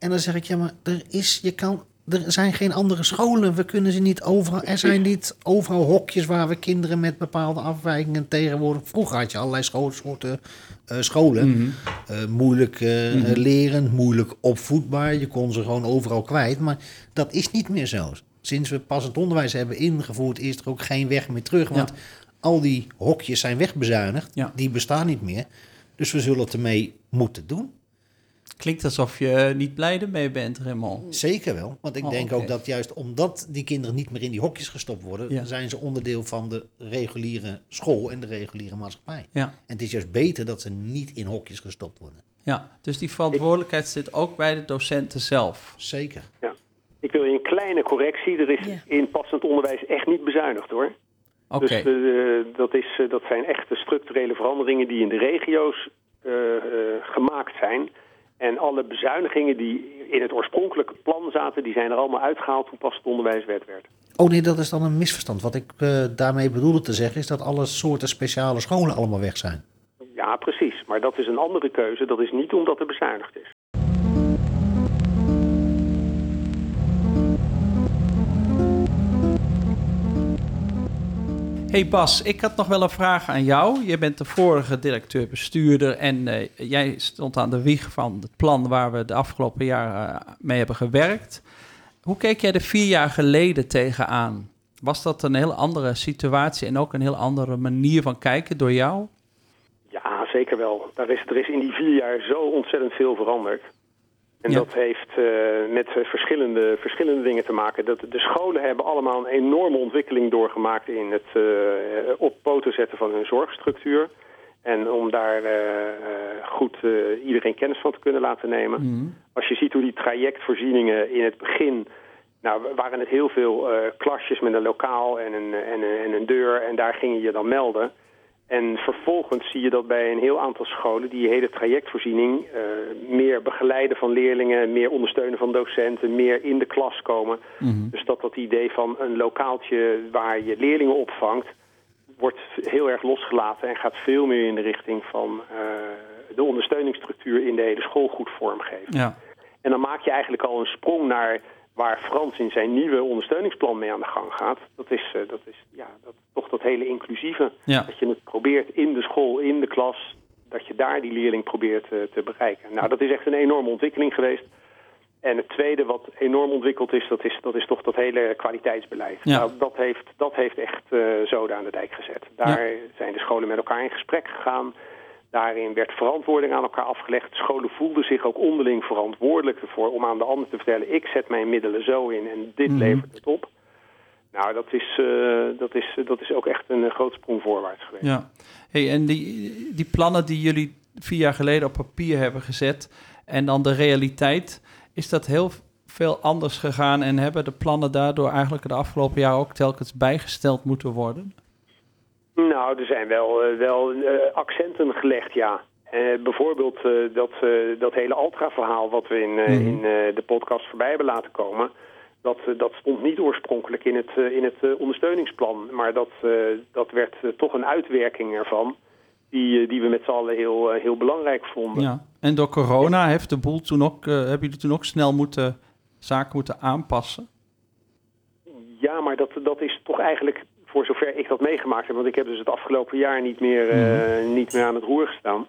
En dan zeg ik, ja maar er is, je kan, er zijn geen andere scholen, we kunnen ze niet overal, er zijn niet overal hokjes waar we kinderen met bepaalde afwijkingen tegenwoordig, vroeger had je allerlei soorten eh, scholen, Mhm. Eh, moeilijk eh, Mhm. leren, moeilijk opvoedbaar. Je kon ze gewoon overal kwijt. Maar dat is niet meer zo. Sinds we pas het onderwijs hebben ingevoerd, is er ook geen weg meer terug. Want al die hokjes zijn wegbezuinigd. Ja. Die bestaan niet meer. Dus we zullen het ermee moeten doen. Klinkt alsof je niet blij ermee bent, Raymond. Zeker wel. Want ik Oh, denk ook dat juist omdat die kinderen niet meer in die hokjes gestopt worden, Ja. zijn ze onderdeel van de reguliere school en de reguliere maatschappij. Ja. En het is juist beter dat ze niet in hokjes gestopt worden. Ja, dus die verantwoordelijkheid zit ook bij de docenten zelf. Zeker. Ik wil je een kleine correctie. Er is Ja. in passend onderwijs echt niet bezuinigd hoor. Oké. Dus eh, dat, is, eh, dat zijn echte structurele veranderingen die in de regio's eh, eh, gemaakt zijn. En alle bezuinigingen die in het oorspronkelijke plan zaten, die zijn er allemaal uitgehaald toen pas het onderwijs wet werd. Oh nee, dat is dan een misverstand. Wat ik eh, daarmee bedoelde te zeggen is dat alle soorten speciale scholen allemaal weg zijn. Ja, precies. Maar dat is een andere keuze. Dat is niet omdat er bezuinigd is. Hey Bas, ik had nog wel een vraag aan jou. Je bent de vorige directeur-bestuurder en eh, jij stond aan de wieg van het plan waar we de afgelopen jaren eh, mee hebben gewerkt. Hoe keek jij er vier jaar geleden tegenaan? Was dat een heel andere situatie en ook een heel andere manier van kijken door jou? Ja, zeker wel. Is, er is in die vier jaar zo ontzettend veel veranderd. En Ja. dat heeft eh, met eh, verschillende, verschillende dingen te maken. Dat, de scholen hebben allemaal een enorme ontwikkeling doorgemaakt in het eh, op poten zetten van hun zorgstructuur. En om daar goed iedereen kennis van te kunnen laten nemen. Mhm. Als je ziet hoe die trajectvoorzieningen in het begin... Nou, waren het heel veel klasjes met een lokaal en een, en, een, en een deur. En daar ging je je dan melden. En vervolgens zie je dat bij een heel aantal scholen die hele trajectvoorziening eh, meer begeleiden van leerlingen, meer ondersteunen van docenten, meer in de klas komen. Mhm. Dus dat dat idee van een lokaaltje waar je leerlingen opvangt, wordt heel erg losgelaten en gaat veel meer in de richting van eh, de ondersteuningsstructuur in de hele school goed vormgeven. Ja. En dan maak je eigenlijk al een sprong naar waar Frans in zijn nieuwe ondersteuningsplan mee aan de gang gaat. Dat is, eh, dat is ja, dat, toch dat hele inclusieve. Ja. Dat je het probeert in de school, in de klas, dat je daar die leerling probeert eh, te bereiken. Nou, dat is echt een enorme ontwikkeling geweest. En het tweede wat enorm ontwikkeld is, dat is, dat is toch dat hele kwaliteitsbeleid. Ja. Nou, dat, heeft, dat heeft echt eh zoden aan de dijk gezet. Daar zijn de scholen met elkaar in gesprek gegaan. Daarin werd verantwoording aan elkaar afgelegd. Scholen voelden zich ook onderling verantwoordelijk ervoor om aan de ander te vertellen... ik zet mijn middelen zo in en dit Mhm. levert het op. Nou, dat is, eh, dat, is, dat is ook echt een eh, groot sprong voorwaarts geweest. Ja. Hey, en die, die plannen die jullie vier jaar geleden op papier hebben gezet en dan de realiteit, is dat heel veel anders gegaan en hebben de plannen daardoor eigenlijk de afgelopen jaar ook telkens bijgesteld moeten worden? Nou, er zijn wel, eh, wel eh, accenten gelegd, ja. Eh, bijvoorbeeld dat, dat hele Altra-verhaal wat we in, Mhm. in de podcast voorbij hebben laten komen... Dat, dat stond niet oorspronkelijk in het, in het ondersteuningsplan. Maar dat, dat werd toch een uitwerking ervan... Die, die we met z'n allen heel, heel belangrijk vonden. Ja. En door corona heeft de boel toen ook, hebben jullie toen ook snel moeten, zaken moeten aanpassen? Ja, maar dat, dat is toch eigenlijk, voor zover ik dat meegemaakt heb... want ik heb dus het afgelopen jaar niet meer, eh, Mhm. niet meer aan het roer gestaan...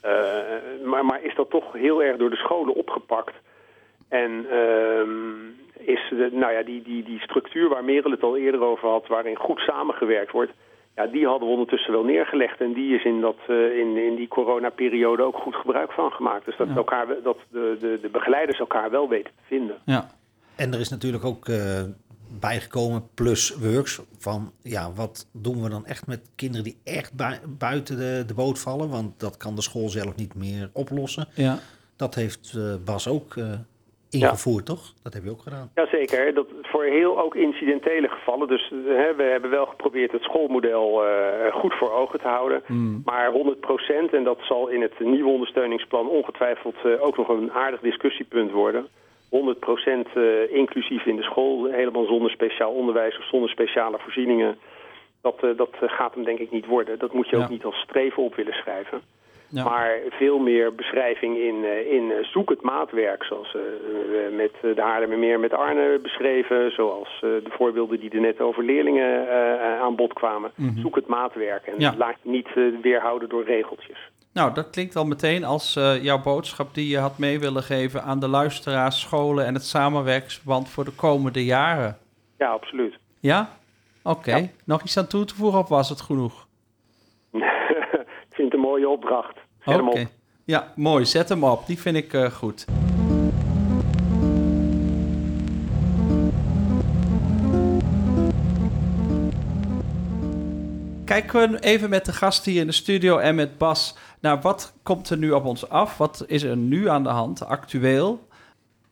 Eh, maar, maar is dat toch heel erg door de scholen opgepakt. En ehm, is de, nou ja, die, die, die structuur waar Merel het al eerder over had... waarin goed samengewerkt wordt... Ja, die hadden we ondertussen wel neergelegd. En die is in, dat, eh, in, in die coronaperiode ook goed gebruik van gemaakt. Dus dat, Ja. elkaar, dat de, de, de begeleiders elkaar wel weten te vinden. Ja. En er is natuurlijk ook eh, bijgekomen plus works van ja, wat doen we dan echt met kinderen die echt bui- buiten de, de boot vallen? Want dat kan de school zelf niet meer oplossen. Ja. Dat heeft eh, Bas ook eh, ingevoerd, toch? Dat heb je ook gedaan. Jazeker, dat voor heel ook incidentele gevallen. Dus eh, hè, we hebben wel geprobeerd het schoolmodel eh, goed voor ogen te houden. Mm. Maar 100% en dat zal in het nieuwe ondersteuningsplan ongetwijfeld eh, ook nog een aardig discussiepunt worden. 100% eh, inclusief in de school, helemaal zonder speciaal onderwijs of zonder speciale voorzieningen. Dat, eh, dat gaat hem denk ik niet worden. Dat moet je Ja. ook niet als streven op willen schrijven. Ja. Maar veel meer beschrijving in, eh, in zoek het maatwerk, zoals we met de Haarlemmermeer met Arne beschreven, zoals de voorbeelden die er net over leerlingen aan bod kwamen. Mhm. Zoek het maatwerk en Ja. laat je niet weerhouden door regeltjes. Nou, dat klinkt al meteen als eh, jouw boodschap die je had mee willen geven aan de luisteraars, scholen en het samenwerkingsverband voor de komende jaren. Ja, absoluut. Ja? Oké. Ja. Nog iets aan toe te voegen of was het genoeg? ik vind het een mooie opdracht. Oké. op. Ja, mooi. Zet hem op. Die vind ik eh, goed. Kijken we even met de gast hier in de studio en met Bas naar wat komt er nu op ons af? Wat is er nu aan de hand, actueel?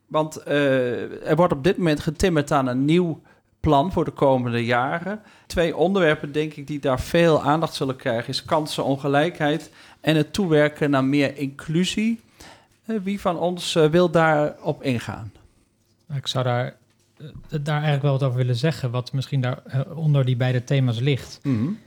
Want eh, er wordt op dit moment getimmerd aan een nieuw plan voor de komende jaren. Twee onderwerpen, denk ik, die daar veel aandacht zullen krijgen, is kansenongelijkheid en het toewerken naar meer inclusie. Eh, wie van ons uh, wil daarop ingaan? Ik zou daar, daar eigenlijk wel wat over willen zeggen, wat misschien daar onder die beide thema's ligt. Mm -hmm.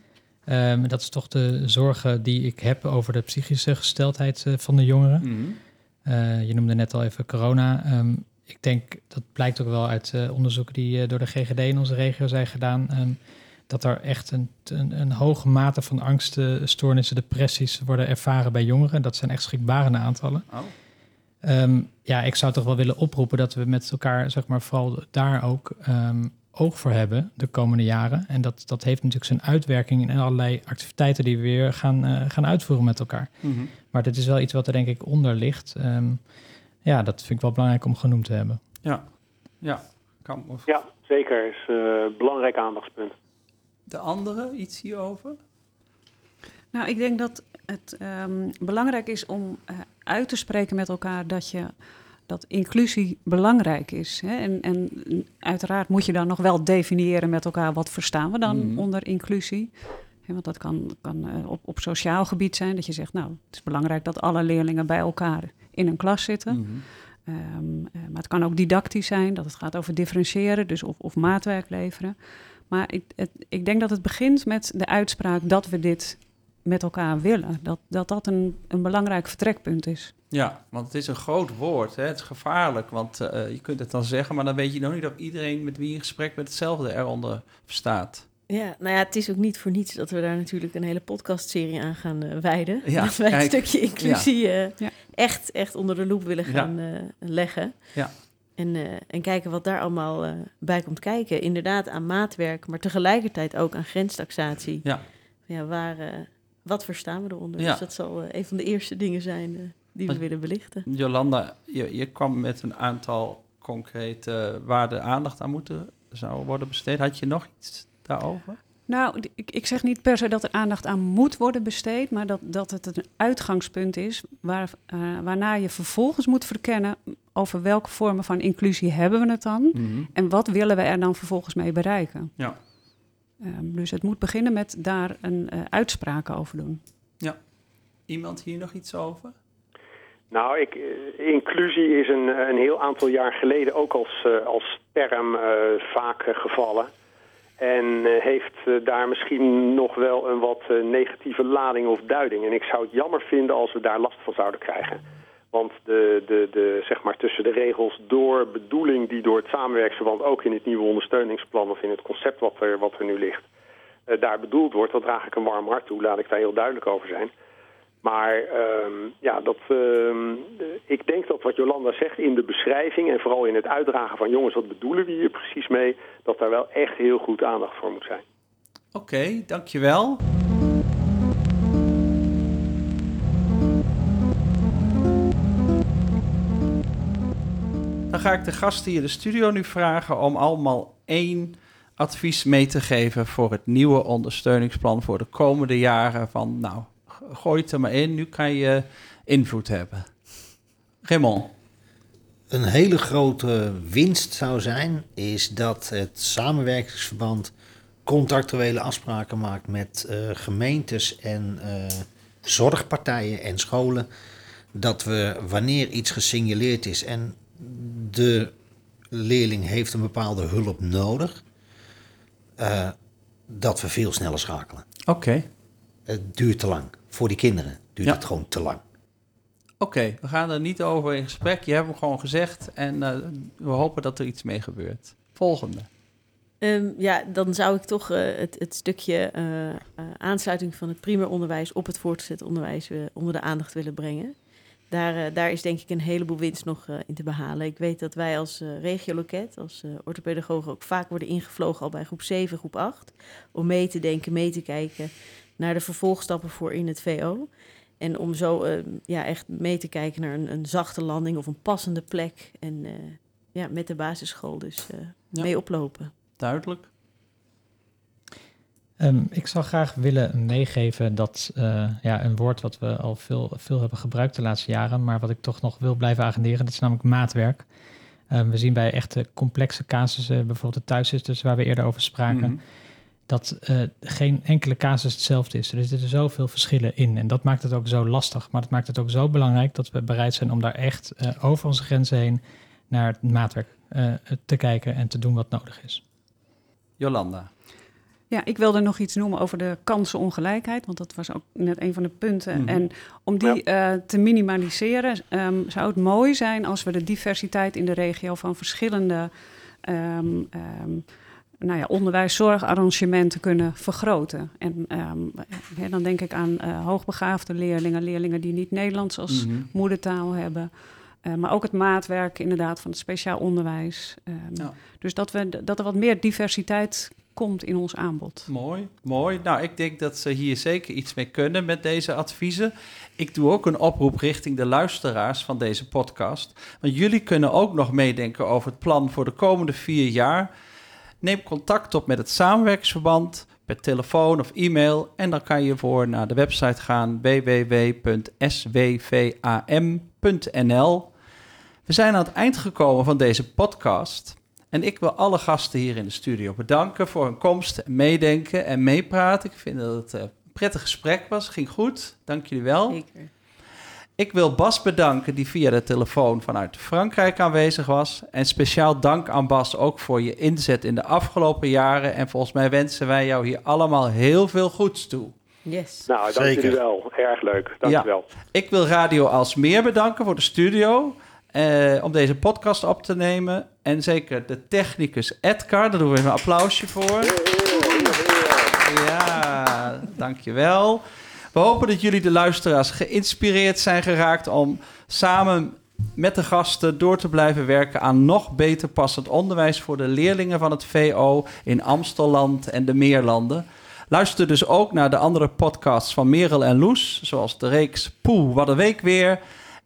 Um, dat is toch de zorgen die ik heb over de psychische gesteldheid van de jongeren. Mm -hmm. je noemde net al even corona. Um, ik denk, dat blijkt ook wel uit uh, onderzoeken die door de GGD in onze regio zijn gedaan, um, dat er echt een, een, een, hoge mate van angsten, stoornissen, depressies worden ervaren bij jongeren. Dat zijn echt schrikbarende aantallen. Oh. Um, ja, ik zou toch wel willen oproepen dat we met elkaar, zeg maar, vooral daar ook um, oog voor hebben de komende jaren. En dat, dat heeft natuurlijk zijn uitwerking in allerlei activiteiten die we weer gaan, uh, gaan uitvoeren met elkaar. Mm -hmm. Maar dit is wel iets wat er denk ik onder ligt. Um, ja, dat vind ik wel belangrijk om genoemd te hebben. Ja, ja. Kan, of... ja zeker. is een uh, belangrijk aandachtspunt. De andere, iets hierover? Nou, ik denk dat het um, belangrijk is om uh, uit te spreken met elkaar dat je dat inclusie belangrijk is. Hè? En, en uiteraard moet je dan nog wel definiëren met elkaar wat verstaan we dan mm. onder inclusie. Ja, want dat kan, kan uh, op, op sociaal gebied zijn, dat je zegt, nou, het is belangrijk dat alle leerlingen bij elkaar in een klas zitten. Mm -hmm. um, uh, maar het kan ook didactisch zijn, dat het gaat over differentiëren, dus of, of maatwerk leveren. Maar ik, het, ik denk dat het begint met de uitspraak dat we dit met elkaar willen. Dat dat, dat een, een belangrijk vertrekpunt is. Ja, want het is een groot woord. Hè? Het is gevaarlijk, want uh, je kunt het dan zeggen, maar dan weet je nog niet of iedereen met wie je in gesprek met hetzelfde eronder verstaat. Ja, nou ja, het is ook niet voor niets dat we daar natuurlijk een hele podcastserie aan gaan uh, wijden. Ja, dat wij kijk, een stukje inclusie uh, Ja. echt, echt onder de loep willen gaan uh, leggen. Ja. En, uh, en kijken wat daar allemaal uh, bij komt kijken. Inderdaad aan maatwerk, maar tegelijkertijd ook aan grenstaxatie. Ja. Ja, waar, uh, wat verstaan we eronder? Ja. Dus dat zal een van de eerste dingen zijn die we Maar- willen belichten. Jolanda, je, je kwam met een aantal concrete waar de aandacht aan moeten zou worden besteed. Had je nog iets daarover? Nou, ik, ik zeg niet per se dat er aandacht aan moet worden besteed, maar dat, dat het een uitgangspunt is waar, uh, waarna je vervolgens moet verkennen over welke vormen van inclusie hebben we het dan en wat willen we er dan vervolgens mee bereiken. Ja. Um, dus het moet beginnen met daar een uh, uitspraak over doen. Iemand hier nog iets over? Nou, ik, eh, inclusie is een, een heel aantal jaar geleden ook als, uh, als term uh, vaak uh, gevallen. En heeft daar misschien nog wel een wat negatieve lading of duiding. En ik zou het jammer vinden als we daar last van zouden krijgen. Want de, de, de, zeg maar tussen de regels door bedoeling die door het samenwerksverband ook in het nieuwe ondersteuningsplan of in het concept wat er, wat er nu ligt, daar bedoeld wordt, dat draag ik een warm hart toe. Laat ik daar heel duidelijk over zijn. Maar um, ja, dat, um, ik denk dat wat Jolanda zegt in de beschrijving en vooral in het uitdragen van jongens, wat bedoelen we hier precies mee, dat daar wel echt heel goed aandacht voor moet zijn. Oké, dankjewel. Dan ga ik de gasten hier in de studio nu vragen om allemaal één advies mee te geven voor het nieuwe ondersteuningsplan voor de komende jaren. Van nou, gooi het er maar in, nu kan je invloed hebben. Raymond. Een hele grote winst zou zijn, is dat het samenwerkingsverband contractuele afspraken maakt met uh, gemeentes en uh, zorgpartijen en scholen. Dat we wanneer iets gesignaleerd is en de leerling heeft een bepaalde hulp nodig, uh, dat we veel sneller schakelen. Oké. Okay. Het duurt te lang. Voor die kinderen duurt ja. het gewoon te lang. Oké, okay, we gaan er niet over in gesprek. Je hebt hem gewoon gezegd en uh, we hopen dat er iets mee gebeurt. Volgende. Um, ja, dan zou ik toch uh, het, het, stukje uh, aansluiting van het primair onderwijs op het voortgezet onderwijs onder de aandacht willen brengen. Daar, daar is denk ik een heleboel winst nog in te behalen. Ik weet dat wij als regioloket, als orthopedagogen ook vaak worden ingevlogen al bij groep 7, groep 8. Om mee te denken, mee te kijken naar de vervolgstappen voor in het VO. En om zo uh, ja, echt mee te kijken naar een, een, zachte landing of een passende plek. En uh, ja, met de basisschool dus uh, ja. mee oplopen. Duidelijk. Um, ik zou graag willen meegeven dat ja, een woord wat we al veel, veel hebben gebruikt de laatste jaren, maar wat ik toch nog wil blijven agenderen, dat is namelijk maatwerk. Um, we zien bij echte complexe casussen, bijvoorbeeld de thuiszitters waar we eerder over spraken, Mhm. dat uh, geen enkele casus hetzelfde is. Er zitten zoveel verschillen in en dat maakt het ook zo lastig. Maar het maakt het ook zo belangrijk dat we bereid zijn om daar echt uh, over onze grenzen heen naar het maatwerk te kijken en te doen wat nodig is. Jolanda. Ja, ik wilde nog iets noemen over de kansenongelijkheid, want dat was ook net een van de punten. Mhm. En om die uh, te minimaliseren, um, zou het mooi zijn als we de diversiteit in de regio van verschillende um, um, nou ja, onderwijs-zorgarrangementen kunnen vergroten. En dan denk ik aan uh, hoogbegaafde leerlingen, leerlingen die niet Nederlands als Mhm. moedertaal hebben. Uh, maar ook het maatwerk inderdaad van het speciaal onderwijs. Ja. Dus dat, we, dat er wat meer diversiteit komt in ons aanbod. Mooi, mooi. Nou, ik denk dat ze hier zeker iets mee kunnen met deze adviezen. Ik doe ook een oproep richting de luisteraars van deze podcast. Want jullie kunnen ook nog meedenken over het plan voor de komende vier jaar. Neem contact op met het samenwerkingsverband per telefoon of e-mail. En dan kan je voor naar de website gaan www.swvam.nl. We zijn aan het eind gekomen van deze podcast. En ik wil alle gasten hier in de studio bedanken voor hun komst, meedenken en meepraten. Ik vind dat het een prettig gesprek was. Ging goed. Dank jullie wel. Zeker. Ik wil Bas bedanken die via de telefoon vanuit Frankrijk aanwezig was. En speciaal dank aan Bas ook voor je inzet in de afgelopen jaren. En volgens mij wensen wij jou hier allemaal heel veel goeds toe. Yes. Nou, dank Zeker. jullie wel. Erg leuk. Dank Ja. je wel. Ik wil Radio Alsmeer bedanken voor de studio. Eh, om deze podcast op te nemen. En zeker de technicus Edgar. Daar doen we even een applausje voor. Ja, dankjewel. We hopen dat jullie de luisteraars geïnspireerd zijn geraakt om samen met de gasten door te blijven werken aan nog beter passend onderwijs voor de leerlingen van het VO in Amstelland en de Meerlanden. Luister dus ook naar de andere podcasts van Merel en Loes, zoals de reeks Poeh, wat een week weer.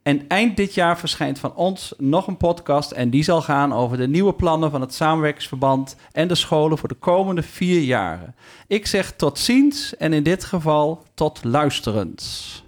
En eind dit jaar verschijnt van ons nog een podcast en die zal gaan over de nieuwe plannen van het samenwerkingsverband en de scholen voor de komende vier jaren. Ik zeg tot ziens en in dit geval tot luisterens.